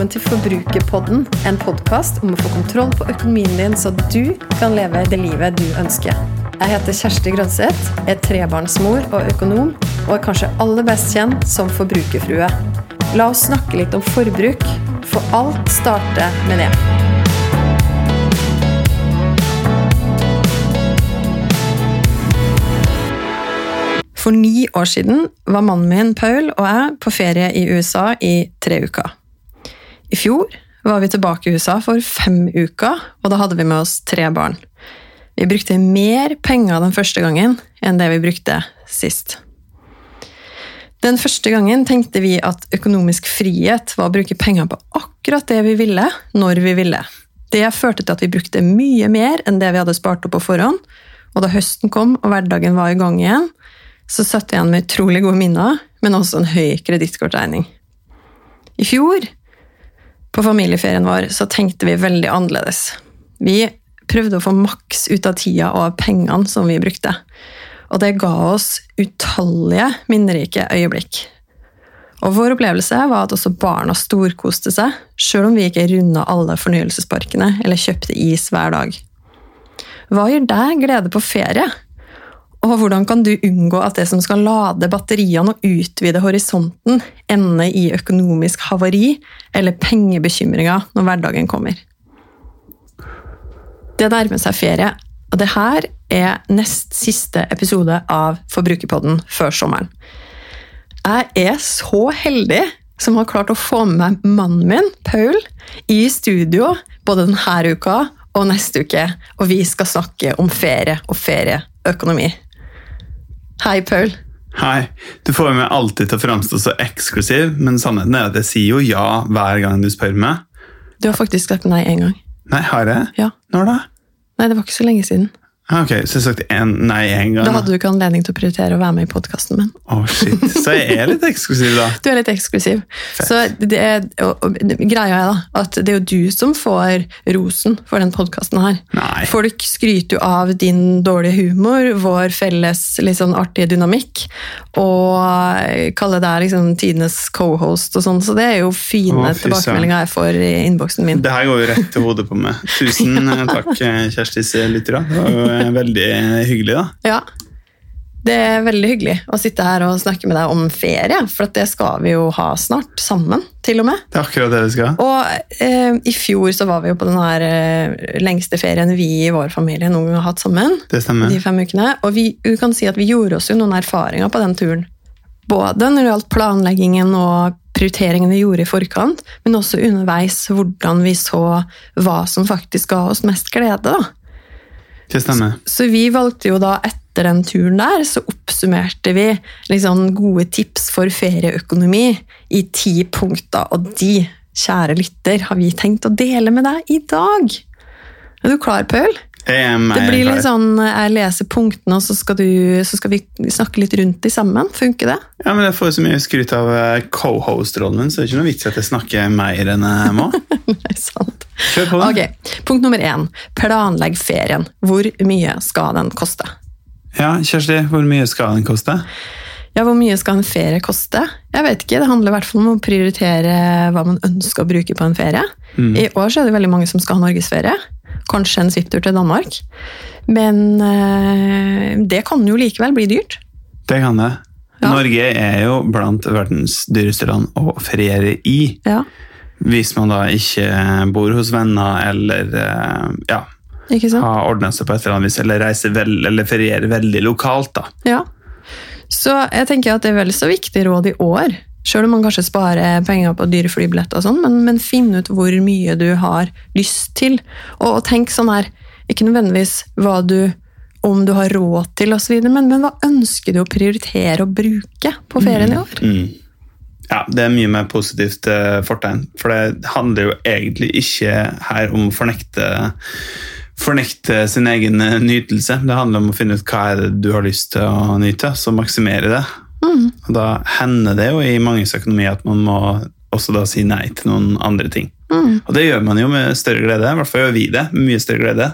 velkommen til Forbrukerpodden, en podkast om å få kontroll på økonomien din, så du kan leve det livet du ønsker. Jeg heter Kjersti Grønseth, er trebarnsmor og økonom, og er kanskje aller best kjent som forbrukerfrue. La oss snakke litt om forbruk, for alt starter med det. For ni år siden var mannen min Paul og jeg på ferie i USA i tre uker. I fjor var vi tilbake i USA for fem uker, og da hadde vi med oss tre barn. Vi brukte mer penger den første gangen enn det vi brukte sist. Den første gangen tenkte vi at økonomisk frihet var å bruke penger på akkurat det vi ville, når vi ville. Det førte til at vi brukte mye mer enn det vi hadde spart opp på forhånd, og da høsten kom og hverdagen var i gang igjen, så satt jeg igjen med utrolig gode minner, men også en høy kredittkortregning. I fjor, på familieferien vår, så tenkte vi veldig annerledes. Vi prøvde å få maks ut av tida og av pengene som vi brukte. Og det ga oss utallige minnerike øyeblikk. Og vår opplevelse var at også barna storkoste seg, sjøl om vi ikke runda alle fornøyelsesparkene eller kjøpte is hver dag. Hva gir deg glede på ferie? Og hvordan kan du unngå at det som skal lade batteriene og utvide horisonten, ender i økonomisk havari eller pengebekymringer når hverdagen kommer? Det nærmer seg ferie, og det her er nest siste episode av Forbrukerpodden før sommeren. Jeg er så heldig som har klart å få med meg mannen min, Paul, i studio både denne uka og neste uke, og vi skal snakke om ferie og ferieøkonomi. Hei, Paul. Hei. Du får meg alltid til å framstå så eksklusiv, men sannheten er at jeg sier jo ja hver gang du spør meg. Du har faktisk sagt nei én gang. Nei, har jeg? Ja. Når da? Nei, det var ikke så lenge siden. Ah, Ok, Så jeg sagt en, nei én gang? Da hadde du ikke anledning til å prioritere å være med i podkasten min. Å, shit. Så jeg er litt eksklusiv, da. Du er litt eksklusiv. Fett. Så det er, og, og, greia er da, at det er jo du som får rosen for den podkasten her. Nei. Folk skryter jo av din dårlige humor, vår felles litt sånn artige dynamikk, og kaller deg liksom tidenes cohost og sånn, så det er jo fine oh, tilbakemeldinger jeg får i innboksen min. Det her går jo rett til hodet på meg. Tusen ja. takk, eh, Kjerstis lyttere. Det var jo eh, veldig hyggelig, da. Ja. Det er veldig hyggelig å sitte her og snakke med deg om ferie, for at det skal vi jo ha snart, sammen, til og med. Det er akkurat det vi skal. Og eh, i fjor så var vi jo på den her eh, lengste ferien vi i vår familie noen gang har hatt sammen. Det stemmer. De fem ukene. Og vi, vi kan si at vi gjorde oss jo noen erfaringer på den turen. Både når det gjaldt planleggingen og prioriteringen vi gjorde i forkant, men også underveis hvordan vi så hva som faktisk ga oss mest glede. da. Det stemmer. Så vi valgte jo da etter den turen der, så oppsummerte vi liksom gode tips for ferieøkonomi i ti punkter. Og de, kjære lytter, har vi tenkt å dele med deg i dag. Er du klar, Paul? Det blir litt sånn, Jeg leser punktene, og så skal, du, så skal vi snakke litt rundt de sammen. Funker det? Ja, men Jeg får jo så mye skryt av eh, co-host-rollen min, så det er ikke noe vits i at jeg snakker mer enn jeg må. Nei, sant. Kjør på. Okay. Punkt nummer én. Planlegg ferien. Hvor mye skal den koste? Ja, Kjersti, hvor mye skal den koste? Ja, Hvor mye skal en ferie koste? Jeg vet ikke, Det handler i hvert fall om å prioritere hva man ønsker å bruke på en ferie. I år så er det veldig mange som skal ha norgesferie. Kanskje en svipptur til Danmark. Men øh, det kan jo likevel bli dyrt. Det kan det. Ja. Norge er jo blant verdens dyreste land å feriere i. Ja, Hvis man da ikke bor hos venner eller eh, ja, har ordna seg på et eller annet vis, eller reiser vel, eller ferierer veldig lokalt. da. Ja. Så jeg tenker at det er vel så viktig råd i år. Selv om man kanskje sparer penger på dyre flybilletter, og sånn, men, men finn ut hvor mye du har lyst til. Og, og tenk sånn her, ikke nødvendigvis hva du, om du har råd til osv., men, men hva ønsker du å prioritere å bruke på ferien i år? Mm. Ja, Det er mye mer positivt eh, fortegn. For det handler jo egentlig ikke her om å fornekte, fornekte sin egen eh, nytelse. Det handler om å finne ut hva er det du har lyst til å nyte, så maksimere det. Og Da hender det jo i manges økonomi at man må også da si nei til noen andre ting. Og det gjør man jo med større glede, i hvert fall gjør vi det med mye større glede,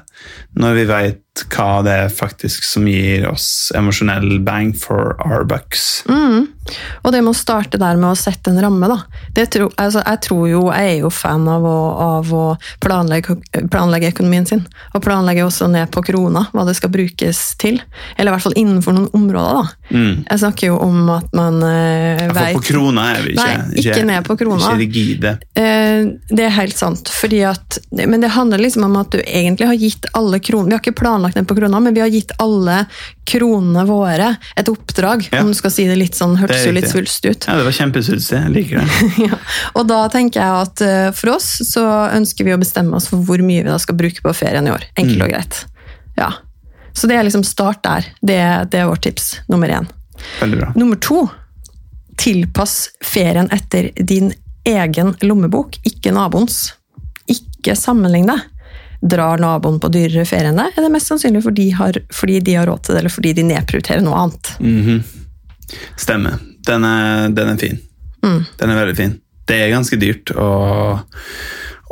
når vi vet hva det er faktisk som gir oss emosjonell bang for our bucks. Mm. Og det med å starte der med å sette en ramme, da. Det tro, altså, jeg tror jo, jeg er jo fan av å, av å planlegge, planlegge, økonomien sin. Og planlegge også ned på krona hva det skal brukes til. Eller i hvert fall innenfor noen områder, da. Mm. Jeg snakker jo om at man eh, vet på krona er vi ikke, Nei, ikke ned på krona. Ikke rigide. Eh, Det er helt sant. At, men det handler liksom om at du egentlig har gitt alle kronene Vi har ikke planlagt den på krona, men vi har gitt alle kronene våre et oppdrag. Ja. Om du skal si det litt sånn, hørtes jo litt svulstig svulst ut. Ja, det var kjempesvulstig. Jeg liker det. ja. Og da tenker jeg at eh, for oss så ønsker vi å bestemme oss for hvor mye vi da skal bruke på ferien i år. Enkelt og greit. Ja. Så det er liksom start der. Det, det er vårt tips nummer én. Veldig bra. Nummer to, tilpass ferien etter din egen lommebok, ikke naboens. Ikke sammenlign deg. Drar naboen på dyrere ferie enn deg, er det mest sannsynlig fordi, har, fordi de har råd til det, eller fordi de nedprioriterer noe annet. Mhm. Stemmer. Den er, den er fin. Mm. Den er veldig fin. Det er ganske dyrt å,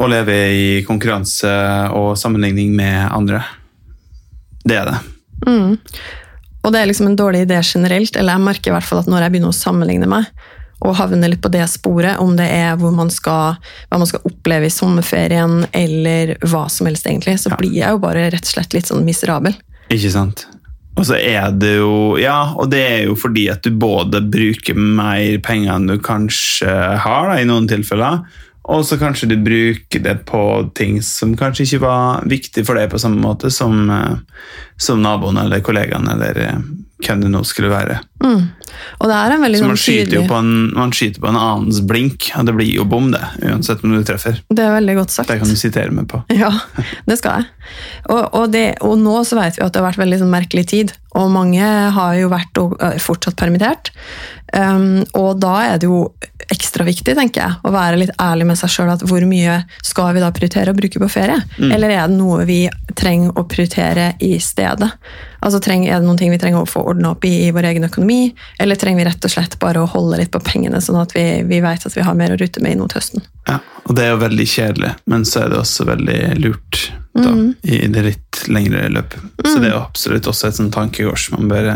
å leve i konkurranse og sammenligning med andre. Det er det. Mm. Og det er liksom en dårlig idé generelt, eller jeg merker i hvert fall at når jeg begynner å sammenligne meg, og havner litt på det sporet, om det er hvor man skal, hva man skal oppleve i sommerferien, eller hva som helst egentlig, så Ja. blir jeg jo bare rett og slett litt sånn miserabel. Ikke sant? Og så er det jo Ja, og det er jo fordi at du både bruker mer penger enn du kanskje har, da, i noen tilfeller. Og så kanskje du bruker det på ting som kanskje ikke var viktig for deg på samme måte som, eh, som naboen eller kollegaen eller eh, hvem det nå skulle være. Mm. Og det er en veldig Så sånn man skyter jo på en, man skyter på en annens blink, og det blir jo bom, det. Uansett om du treffer. Det er veldig godt sagt. Det kan du sitere meg på. Ja, det skal jeg. Og, og, det, og nå så vet vi at det har vært veldig sånn merkelig tid, og mange har jo vært og er fortsatt permittert. Um, og da er det jo ekstra viktig, tenker jeg, å være litt ærlig med seg sjøl hvor mye skal vi da prioritere å bruke på ferie? Eller er det noe vi trenger å prioritere i stedet? Altså treng, Er det noen ting vi trenger å få ordna opp i i vår egen økonomi, eller trenger vi rett og slett bare å holde litt på pengene, sånn at vi, vi vet at vi har mer å rute med inn mot høsten? Ja, og det er jo veldig kjedelig, men så er det også veldig lurt da, i det litt lengre løpet. Så det er jo absolutt også et sånt tankekors man bør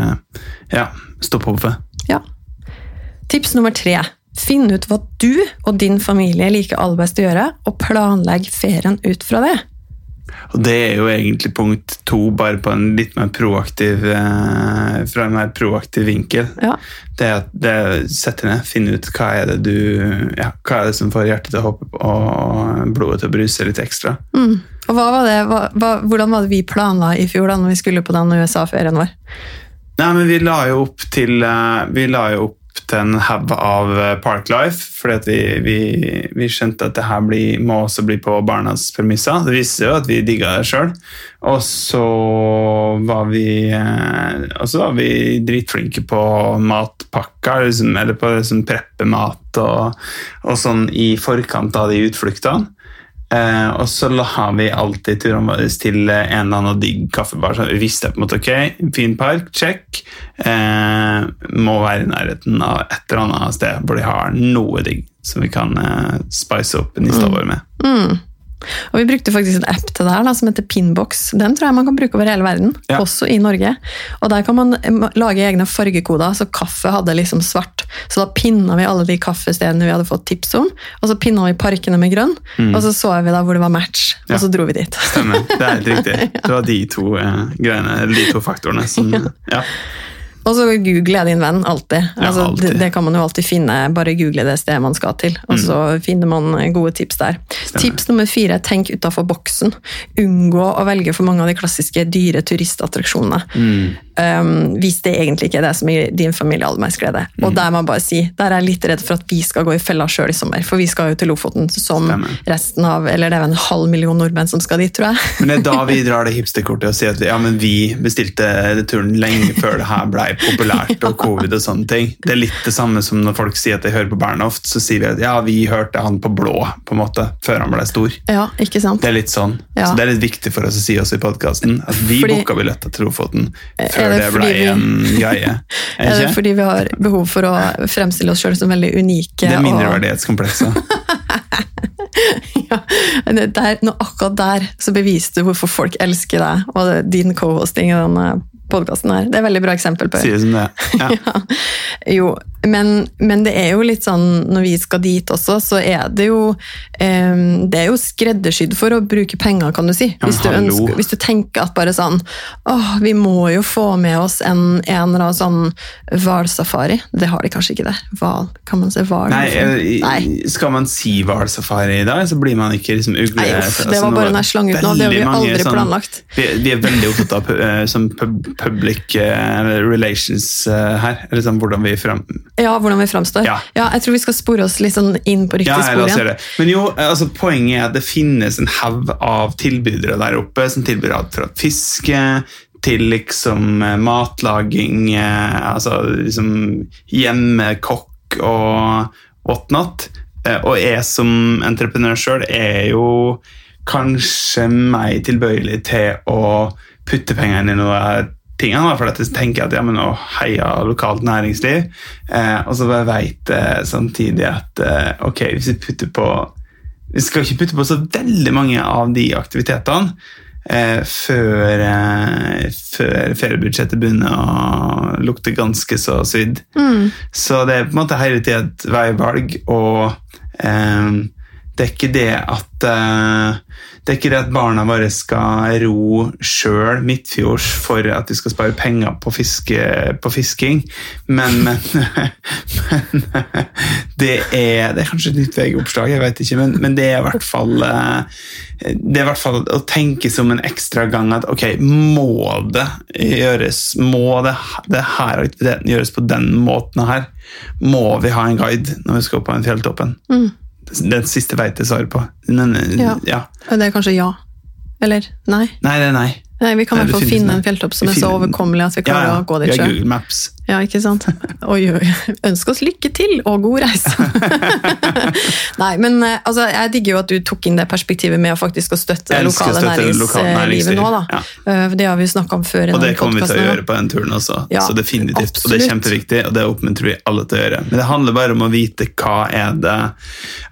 ja, stå på for. Ja. Tips nummer tre. Finn ut hva du og din familie liker aller best å gjøre, og planlegg ferien ut fra det. Og det er jo egentlig punkt to, bare på en litt mer proaktiv eh, fra en mer proaktiv vinkel. Ja. Det er at det er- ned, finne ut hva er det du ja, hva er det som får hjertet til å hoppe og blodet til å bruse litt ekstra. Mm. Og hva var det, hva, hva, hvordan var det vi planla i fjor da når vi skulle på den USA-ferien vår? Nei, men vi la jo opp til eh, Vi la jo opp til en haug av eh, Parklife, fordi vi, vi, vi skjønte at det her må også bli på barnas premisser. Det viste jo at vi digga det sjøl. Og så var vi eh, var vi dritflinke på matpakker, liksom, eller på liksom, preppe mat og, og sånn i forkant av de utfluktene. Eh, og så la vi alltid turene våre til en eller annen digg kaffebar. Så vi visste på en måte ok, fin park, check. Eh, må være i nærheten av et eller annet sted hvor de har noe digg som vi kan eh, spice opp nista vår med. Mm. Og vi brukte faktisk en app til det her da, som heter Pinbox. Den tror jeg man kan bruke over hele verden, Ja. også i Norge. Og der kan man eh, lage egne fargekoder, så kaffe hadde liksom svart. Så da pinna vi alle de kaffestedene vi hadde fått tips om, og så pinna vi parkene med grønn, og så så vi da hvor det var match, Mm. Ja. og så dro vi dit. Stemmer. Det er helt riktig. Det var de to eh, greiene, de to faktorene som ja. Og så Google er din venn, alltid. Ja, Altså, alltid. Det, det kan man jo alltid finne, bare google det stedet man skal til, og så finner man gode tips der. Mm. Stemmer. Tips nummer fire, tenk utafor boksen. Unngå å velge for mange av de klassiske dyre turistattraksjonene. Mm. Um, hvis det egentlig ikke er det som gir din familie aller mest glede. Mm. Og der må jeg bare si, der er jeg litt redd for at vi skal gå i fella sjøl i sommer, for vi skal jo til Lofoten som Stemmer. resten av, eller det er vel en halv million nordmenn som skal dit, tror jeg. Men det er da vi drar det hipsterkortet og sier at ja, men vi bestilte turen lenge før det her ble populært og covid og sånne ting. Det er litt det samme som når folk sier at de hører på Bernhoft, så sier vi at ja, vi hørte han på blå på en måte, før han ble stor. Ja, ikke sant? Det er litt sånn. Ja. Så det er litt viktig for oss å si også i podkasten at vi Fordi- booka billetter til Lofoten Er før det det, ble vi- en greie. Er det Ikke? fordi vi har behov for å fremstille oss sjøl som veldig unike? Det er mindreverdighetskomplekset. ja, det der, nå akkurat der så beviste du hvorfor folk elsker deg og din co-hosting i denne podkasten her. Det er et veldig bra eksempel på Sier det som det. Ja. ja. Jo, men, men det er jo litt sånn når vi skal dit også, så er det jo um, Det er jo skreddersydd for å bruke penger, kan du si. Ja, Hvis du, ønsker, hvis du tenker at bare sånn åh, vi må jo få med oss en, en eller annen sånn hvalsafari. Det har de kanskje ikke der. Hval, kan man si hval? Nei, eh, Nei. Skal man si hvalsafari i dag, så blir man ikke liksom ugle... Nei, uff, det altså, var bare den jeg slang ut nå. Det har vi aldri sånn- planlagt. Vi, vi er veldig opptatt av uh, pub, public uh, relations uh, her. Eller sånn hvordan vi frem... Ja, hvordan vi framstår. Ja. jeg tror vi skal spore oss litt sånn inn på riktig Ja, spor igjen. det. Men jo, altså, poenget er at det finnes en haug av tilbydere der oppe som tilbyr alt fra fiske til liksom eh, matlaging, eh, altså liksom hjemmekokk og whatnot. Eh, Og jeg som entreprenør sjøl er jo kanskje meg tilbøyelig til å putte pengene i noe av tingene, for tenker jeg at ja, men å heia lokalt næringsliv, eh, og så bare vet jeg samtidig at eh, ok, hvis vi putter på Vi skal ikke putte på så veldig mange av de aktivitetene eh, før, eh, før feriebudsjettet begynner å lukte ganske så svidd. Så det er på en måte hele tida et veivalg, og eh, det er ikke det at eh, det er ikke det at barna våre skal ro sjøl midtfjords for at de skal spare penger på, fiske, på fisking, men, men, men det, er, det er kanskje et nytt VG-oppslag, jeg vet ikke, men, men det er i hvert fall eh, det er i hvert fall å tenke som en ekstra gang at ok, må det gjøres, må det, det her aktiviteten gjøres på den måten her? Må vi ha en guide når vi skal opp på en fjelltoppen? Det siste veit jeg svaret på. Men, Ja. ja. Det er kanskje ja. Eller nei. Nei, det er nei. Nei, Vi kan i hvert fall finne en fjelltopp som er så overkommelig at vi klarer ja. å gå dit sjøl. Google Maps. Ja, ikke sant? Oi, oi. Ønsk oss lykke til og god reise! Nei, men eh, altså, jeg digger jo at du tok inn det perspektivet med å faktisk å støtte det lokale næringslivet næringsliv, nå. da. ja. Eh, Det har vi jo snakka om før. Og det kommer vi til å gjøre på den turen også. Ja, så definitivt. Og det er kjempeviktig, og det oppmuntrer vi alle til å gjøre. Men det handler bare om å vite hva er det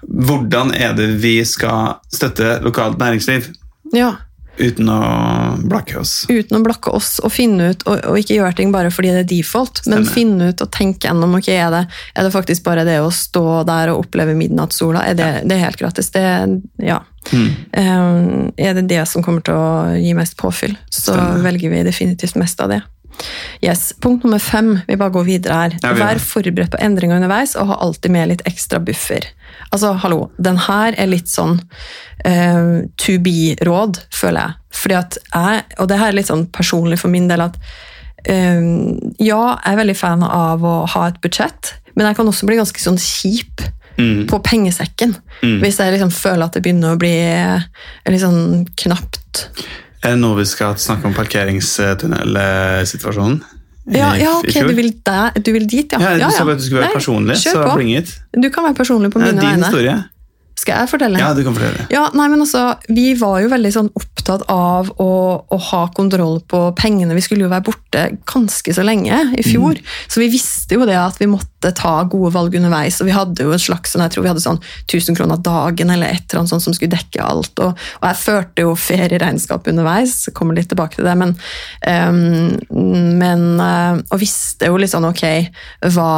Hvordan er det vi skal støtte lokalt næringsliv Ja, uten å blakke oss? Uten å blakke oss og finne ut, og, og ikke gjøre ting bare fordi det er default, men finne ut og tenke gjennom ok, er det, er det faktisk bare det å stå der og oppleve midnattssola. Er det, det er helt gratis. Det, ja. Mm. Um, er det det som kommer til å gi mest påfyll, så Stemmer. velger vi definitivt mest av det. Yes. Punkt nummer fem, vi bare går videre her. Ja, vi Vær forberedt på endringer underveis, og ha alltid med litt ekstra buffer. Altså, hallo, den her er litt sånn uh, to be-råd, føler jeg. Fordi at jeg, og det her er litt sånn personlig for min del, at uh, ja, jeg er veldig fan av å ha et budsjett, men jeg kan også bli ganske sånn kjip Mm. på pengesekken. Hvis jeg liksom føler at det begynner å bli eh, litt sånn knapt. Er det nå vi skal snakke om parkeringstunnelsituasjonen? Ja, ja ok, du vil, der, du vil dit, ja. Ja, du ja, sa at du skulle være Nei, personlig, så it. Du kan være personlig på Det er din vegne. historie. Skal jeg fortelle? Ja, du kan fortelle. Ja, nei, men altså, Vi var jo veldig sånn opptatt av å, å ha kontroll på pengene. Vi skulle jo være borte ganske så lenge i fjor, Mm. så vi visste jo det at vi måtte ta gode valg underveis. og Vi hadde jo en slags, sånn, jeg tror vi hadde sånn 1000 kroner dagen eller et eller annet sånt som skulle dekke alt. Og, og jeg førte jo ferieregnskap underveis, kommer litt tilbake til det. Men, um, men eh, Og visste jo litt sånn ok, hva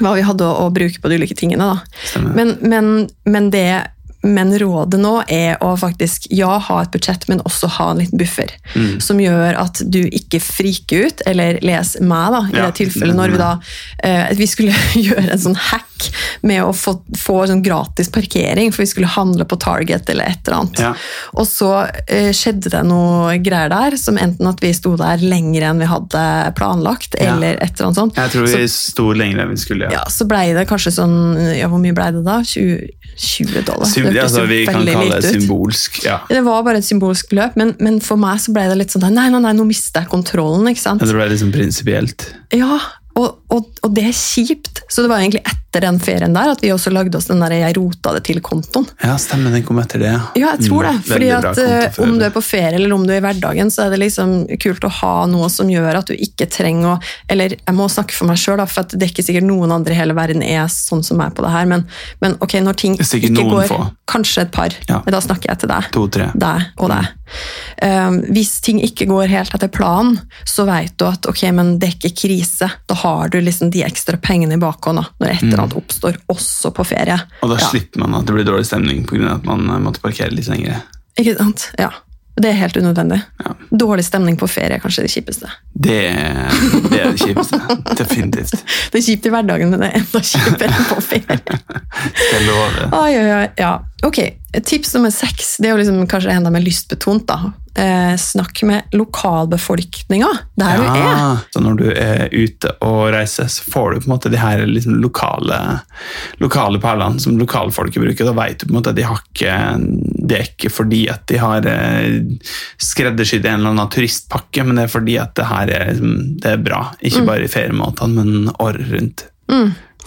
hva vi hadde å, å bruke på de ulike tingene. Da. Men, men, men, det, men rådet nå er å faktisk ja, ha et budsjett, men også ha en liten buffer. Mm. Som gjør at du ikke friker ut, eller les meg, da, i Ja. det tilfellet når vi da eh, Vi skulle gjøre en sånn hack med å få, få sånn gratis parkering, for vi skulle handle på Target eller et eller annet. Ja. Og så eh, skjedde det noe greier der, som enten at vi sto der lenger enn vi hadde planlagt, Ja. eller et eller annet sånt. Jeg tror Så- vi sto lenger enn vi skulle. Ja. ja, så blei det kanskje sånn Ja, hvor mye blei det da? 20, 20 dollar. Sym Det altså, vi kan kalle det symbolsk. Ja. Det var bare et symbolsk beløp, men, men for meg så ble det litt sånn Nei, nei, nei, nå mister jeg kontrollen, ikke sant? Det blei liksom prinsipielt. Ja, og, og, og det er kjipt. Så det var egentlig etter den ferien der at vi også lagde oss den der 'jeg rota det til'-kontoen. Ja, stemmer. Den kom etter det. Ja, jeg tror det. Mm, Fordi at eh, Om du er på ferie eller om du er i hverdagen, så er det liksom kult å ha noe som gjør at du ikke trenger å Eller jeg må snakke for meg sjøl, for at det er ikke sikkert noen andre i hele verden er sånn som meg på det her, men, men ok, når ting ikke går få. Kanskje et par, Ja. men da snakker jeg til deg. To-tre. Deg og deg. Um, hvis ting ikke går helt etter planen, så vet du at ok, men det er ikke krise. Da har du liksom de ekstra pengene i bakhånd når et annet oppstår, også på ferie. Og da Ja. slipper man at det blir dårlig stemning pga. at man eh, måtte parkere litt lenger. Ikke sant? Ja. Det er helt unødvendig. Ja. Dårlig stemning på ferie er kanskje det kjipeste. Det, det er det kjipeste. Definitivt. Det er kjipt i hverdagen, men det er enda kjipere på ferie. Skal love. Oi, oi, oi. Ja. Ok, Tips nummer seks det er jo liksom kanskje enda mer lystbetont. da. Eh, snakk med lokalbefolkninga der du er. Så når du er ute og reiser, så får du på en måte de her liksom lokale, lokale perlene som lokalfolket bruker. Da vet du på en måte at de har ikke Det er ikke fordi at de har eh, skreddersydd en eller annen turistpakke, men det er fordi at det her er, liksom, det er bra. Ikke bare i feriemåtene, men året rundt.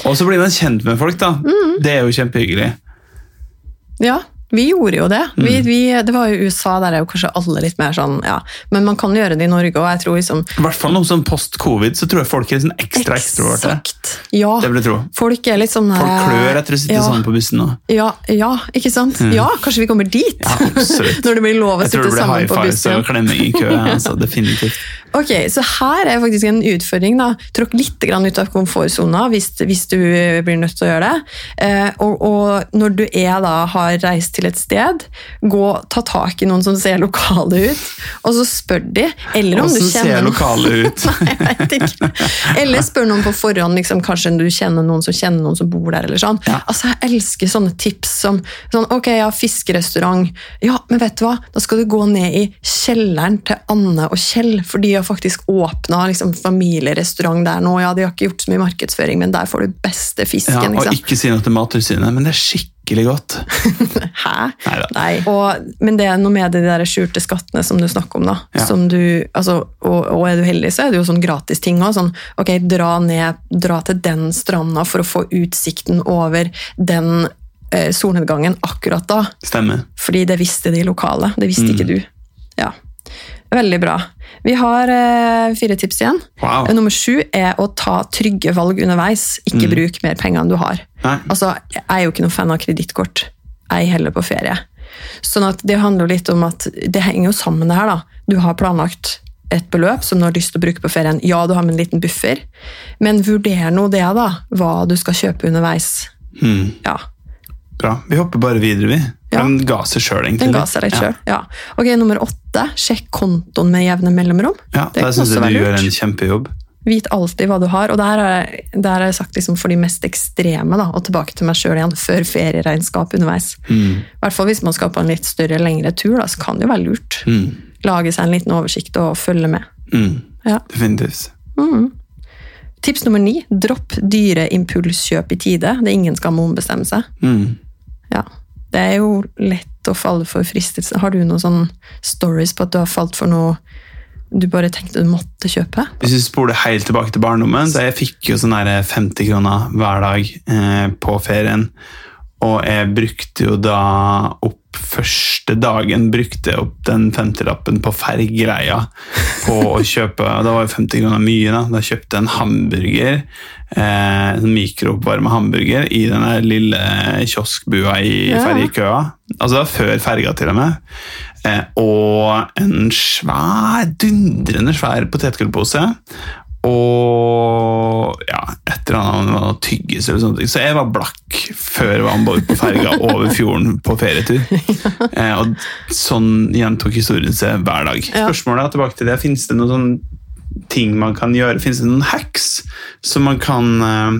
Og så blir man kjent med folk, da. Det er jo kjempehyggelig. Ja, vi gjorde jo det. Mm. Vi, vi, det var jo USA, der er jo kanskje alle litt mer sånn, ja. Men man kan gjøre det i Norge, òg. liksom I hvert fall noe sånn post-covid, så tror jeg folk er sånn ekstra ekstroverte. Ja. Det vil jeg tro. Folk er litt sånn Folk klør etter å sitte ja, sammen på bussen nå. Ja, ja, ikke sant? Ja, kanskje vi kommer dit? Ja, absolutt. Når det blir lov å sitte sammen på bussen. Jeg tror det blir high-five, fives og klemming i kø. Altså, definitivt. Ok, så her er faktisk en utfordring. da. Tråkk litt grann ut av komfortsona hvis, hvis du blir nødt til å gjøre det. Eh, og, og når du er da, har reist til et sted, gå, ta tak i noen som ser lokale ut, og så spør de. Eller om du kjenner ser noen. ut? Nei, jeg vet ikke. Eller spør noen på forhånd, liksom, kanskje du kjenner noen som kjenner noen som bor der. eller sånn. Ja. Altså, Jeg elsker sånne tips som sånn, ok, ja, fiskerestaurant. Ja, men vet du hva? Da skal du gå ned i kjelleren til Anne og Kjell, for de har faktisk åpna liksom, familierestaurant der nå. Ja, De har ikke gjort så mye markedsføring, men der får du beste fisken. Ja, og ikke si noe til Mattilsynet, men det er skikkelig godt. Hæ? Neida. Nei. Og, men det er noe med de der skjulte skattene som du snakker om. da. Ja. Som du, altså, og, og er du heldig, så er det jo sånn gratisting òg. Sånn, ok, dra ned, dra til den stranda for å få utsikten over den eh, solnedgangen akkurat da. Stemmer. Fordi det visste de lokale. Det visste Mm. ikke du. Ja. Veldig bra. Vi har eh, fire tips igjen. Wow. Nummer sju er å ta trygge valg underveis. Ikke Mm. bruk mer penger enn du har. Nei. Altså, jeg er jo ikke noen fan av kredittkort. Er heller på ferie. Sånn at det handler jo litt om at det henger jo sammen det her. da. Du har planlagt et beløp som du har lyst til å bruke på ferien. Ja, du har med en liten buffer, men vurder nå det, da. Hva du skal kjøpe underveis. Hmm, Ja, bra. Vi hopper bare videre, vi. Ja. Den ga seg sjøl, egentlig. Den ga seg rett sjøl. Ja. Ok, nummer åtte. Sjekk kontoen med jevne mellomrom. Ja, Det der syns jeg du gjør en kjempejobb. Vit alltid hva du har. Og det her har jeg, sagt liksom for de mest ekstreme, da, og tilbake til meg sjøl igjen, før ferieregnskap underveis. I hvert fall hvis man skal på en litt større, lengre tur, da, så kan det jo være lurt. Mm. Lage seg en liten oversikt og følge med. Mm. Ja. Definitivt. Tips nummer ni dropp dyre impulskjøp i tide. Det er ingen skam å ombestemme seg. Hmm. Ja. Det er jo lett å falle for fristelse. Har du noen sånne stories på at du har falt for noe du bare tenkte du måtte kjøpe? Hvis vi spoler helt tilbake til barndommen, så jeg fikk jo sånn her 50 kroner hver dag eh, på ferien. Og jeg brukte jo da opp første dagen brukte jeg opp den 50-lappen på ferggreia. på å kjøpe Da var jo 50 kroner mye, da. Da kjøpte jeg en hamburger. Eh, en mikrooppvarma hamburger i den lille kioskbua i Ja. ferjekøa. Altså det var før ferga, til og med. Eh, og en svær, dundrende svær potetgullpose. Og ja, eller tyggis eller sånt. Så jeg var blakk før jeg var om bord på ferga over fjorden på ferietur. Eh, og sånn gjentok historien seg hver dag. Ja. Spørsmålet er tilbake til det. Fins det noen sånne ting man kan gjøre? Fins det noen hacks som man kan eh,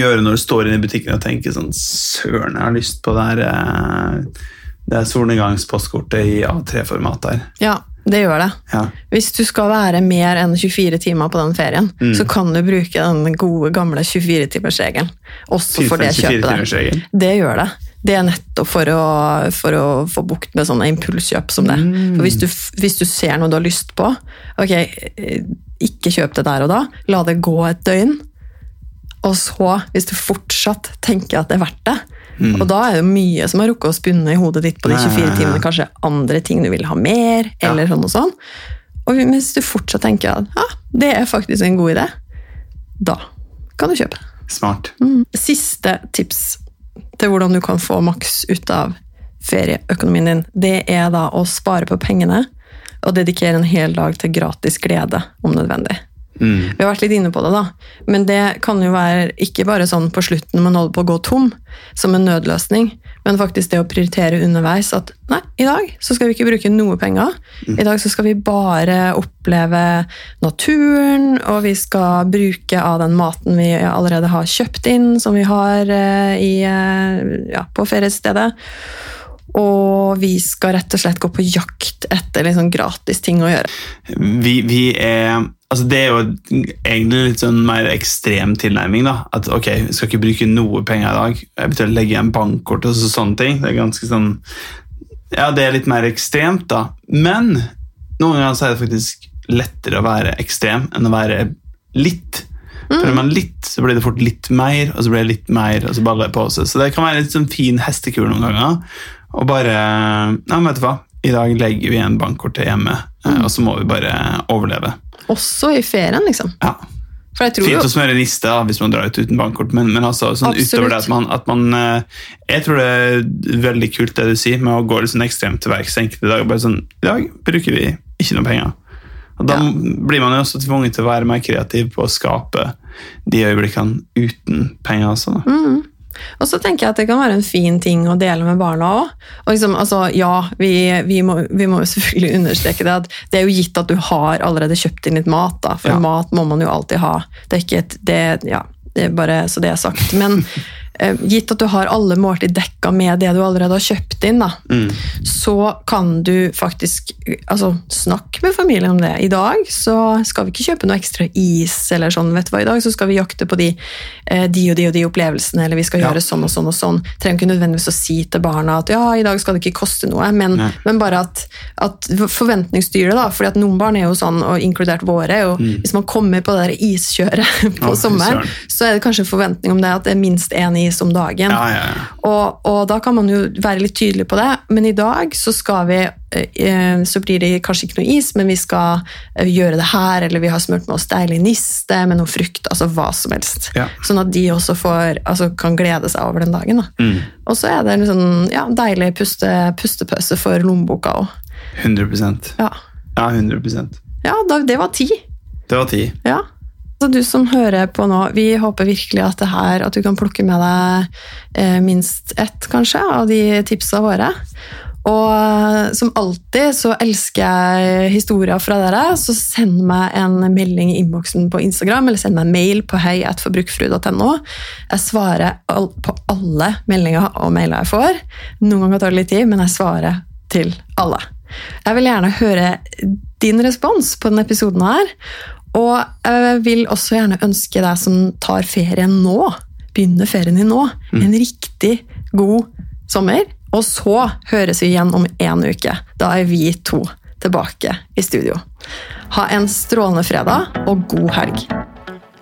gjøre når du står inne i butikken og tenker sånn Søren, jeg har lyst på det her eh, det er solnedgangspostkortet i A3-format der. Ja, det gjør det. Ja. Hvis du skal være mer enn 24 timer på den ferien, Mm. så kan du bruke den gode, gamle 24-timersregelen. Også for det kjøpet der. Det gjør det. Det er nettopp for å, for å få bukt med sånne impulskjøp som det. Mm. For hvis du, hvis du ser noe du har lyst på, ok, eh, ikke kjøp det der og da. La det gå et døgn. Og så, hvis du fortsatt tenker at det er verdt det, Mm. og da er det mye som har rukket å spunne i hodet ditt på de Ja, ja, 24 timene, kanskje andre ting du vil ha mer, Ja. eller sånn og sånn. Og hvis du fortsatt tenker at ja, det er faktisk en god idé, da kan du kjøpe. Smart. Siste tips til hvordan du kan få maks ut av ferieøkonomien din, det er da å spare på pengene og dedikere en hel dag til gratis glede, om nødvendig. Mm. Vi har vært litt inne på det, da. Men det kan jo være ikke bare sånn på slutten når man holder på å gå tom, som en nødløsning, men faktisk det å prioritere underveis at nei, i dag så skal vi ikke bruke noe penger. I dag så skal vi bare oppleve naturen, og vi skal bruke av den maten vi allerede har kjøpt inn, som vi har eh, i, eh, ja, på feriestedet. Og vi skal rett og slett gå på jakt etter liksom gratis ting å gjøre. Vi, vi er Altså det er jo egentlig litt sånn mer ekstrem tilnærming. da, At ok, vi skal ikke bruke noe penger i dag. Eventuelt legge igjen bankkort og så- sånne ting. Det er ganske sånn Ja, det er litt mer ekstremt, da. Men noen ganger så er det faktisk lettere å være ekstrem enn å være litt. For er man litt, så blir det fort litt mer, og så blir det litt mer, og så baller det på seg. Så det kan være litt sånn fin hestekur noen ganger. Og bare Ja, men vet du hva, i dag legger vi igjen bankkortet hjemme, eh, og så må vi bare overleve. Også i ferien, liksom. Ja. For jeg tror Fint å smøre niste hvis man drar ut uten bankkort, men, men altså, sånn utover det at man, at man eh, Jeg tror det er veldig kult det du sier, med å gå litt sånn ekstremt til verks enkelte dager. Bare sånn, I dag bruker vi ikke noe penger. Og Da Ja. blir man jo også tvunget til å være mer kreativ på å skape de øyeblikkene uten penger. Altså, da. Mm. Og så tenker jeg at det kan være en fin ting å dele med barna òg. Liksom, altså, ja, vi, vi, må, vi må jo selvfølgelig understreke det at det er jo gitt at du har allerede kjøpt inn litt mat, da, for Ja. mat må man jo alltid ha. Det er ikke et, det, ja, det er bare så det er sagt. Men gitt at du har alle måltid dekka med det du allerede har kjøpt inn, da, Mm. så kan du faktisk altså, snakke med familien om det. I dag så skal vi ikke kjøpe noe ekstra is, eller sånn, vet du hva, i dag så skal vi jakte på de, eh, de og de og de opplevelsene, eller vi skal Ja. gjøre sånn og sånn og sånn. Trenger ikke nødvendigvis å si til barna at ja, i dag skal det ikke koste noe, men, men bare at, at forventningsstyret, da, fordi at noen barn er jo sånn, og inkludert våre, og mm. hvis man kommer på det der iskjøret på Mm. Sommeren, så er det kanskje en forventning om det at det er minst én is om dagen. Ja, ja, ja. Og, og da kan man jo være litt tydelig på det, men i dag så skal vi eh, Så blir det kanskje ikke noe is, men vi skal eh, gjøre det her, eller vi har smurt med oss deilig niste med noe frukt, altså hva som helst. Sånn at de også får, altså, kan glede seg over den dagen. Da. Mm. Og så er det en sånn, ja, deilig puste, pustepause for lommeboka òg. 100% Ja, Ja, 100% ja da, det var ti. Det var ti. Ja. Så du som hører på nå, vi håper virkelig at her, at du kan plukke med deg eh, minst ett, kanskje, av de tipsa våre. Og eh, som alltid så elsker jeg historier fra dere, så send meg en melding i innboksen på Instagram, eller send meg en mail på heiatforbrukfrue.no. Jeg svarer på alle meldinger og mailer jeg får. Noen ganger tar det litt tid, men jeg svarer til alle. Jeg vil gjerne høre din respons på denne episoden her. Og jeg vil også gjerne ønske deg som tar ferien nå, begynner ferien din nå, en riktig god sommer. Og så høres vi igjen om en uke. Da er vi to tilbake i studio. Ha en strålende fredag og god helg.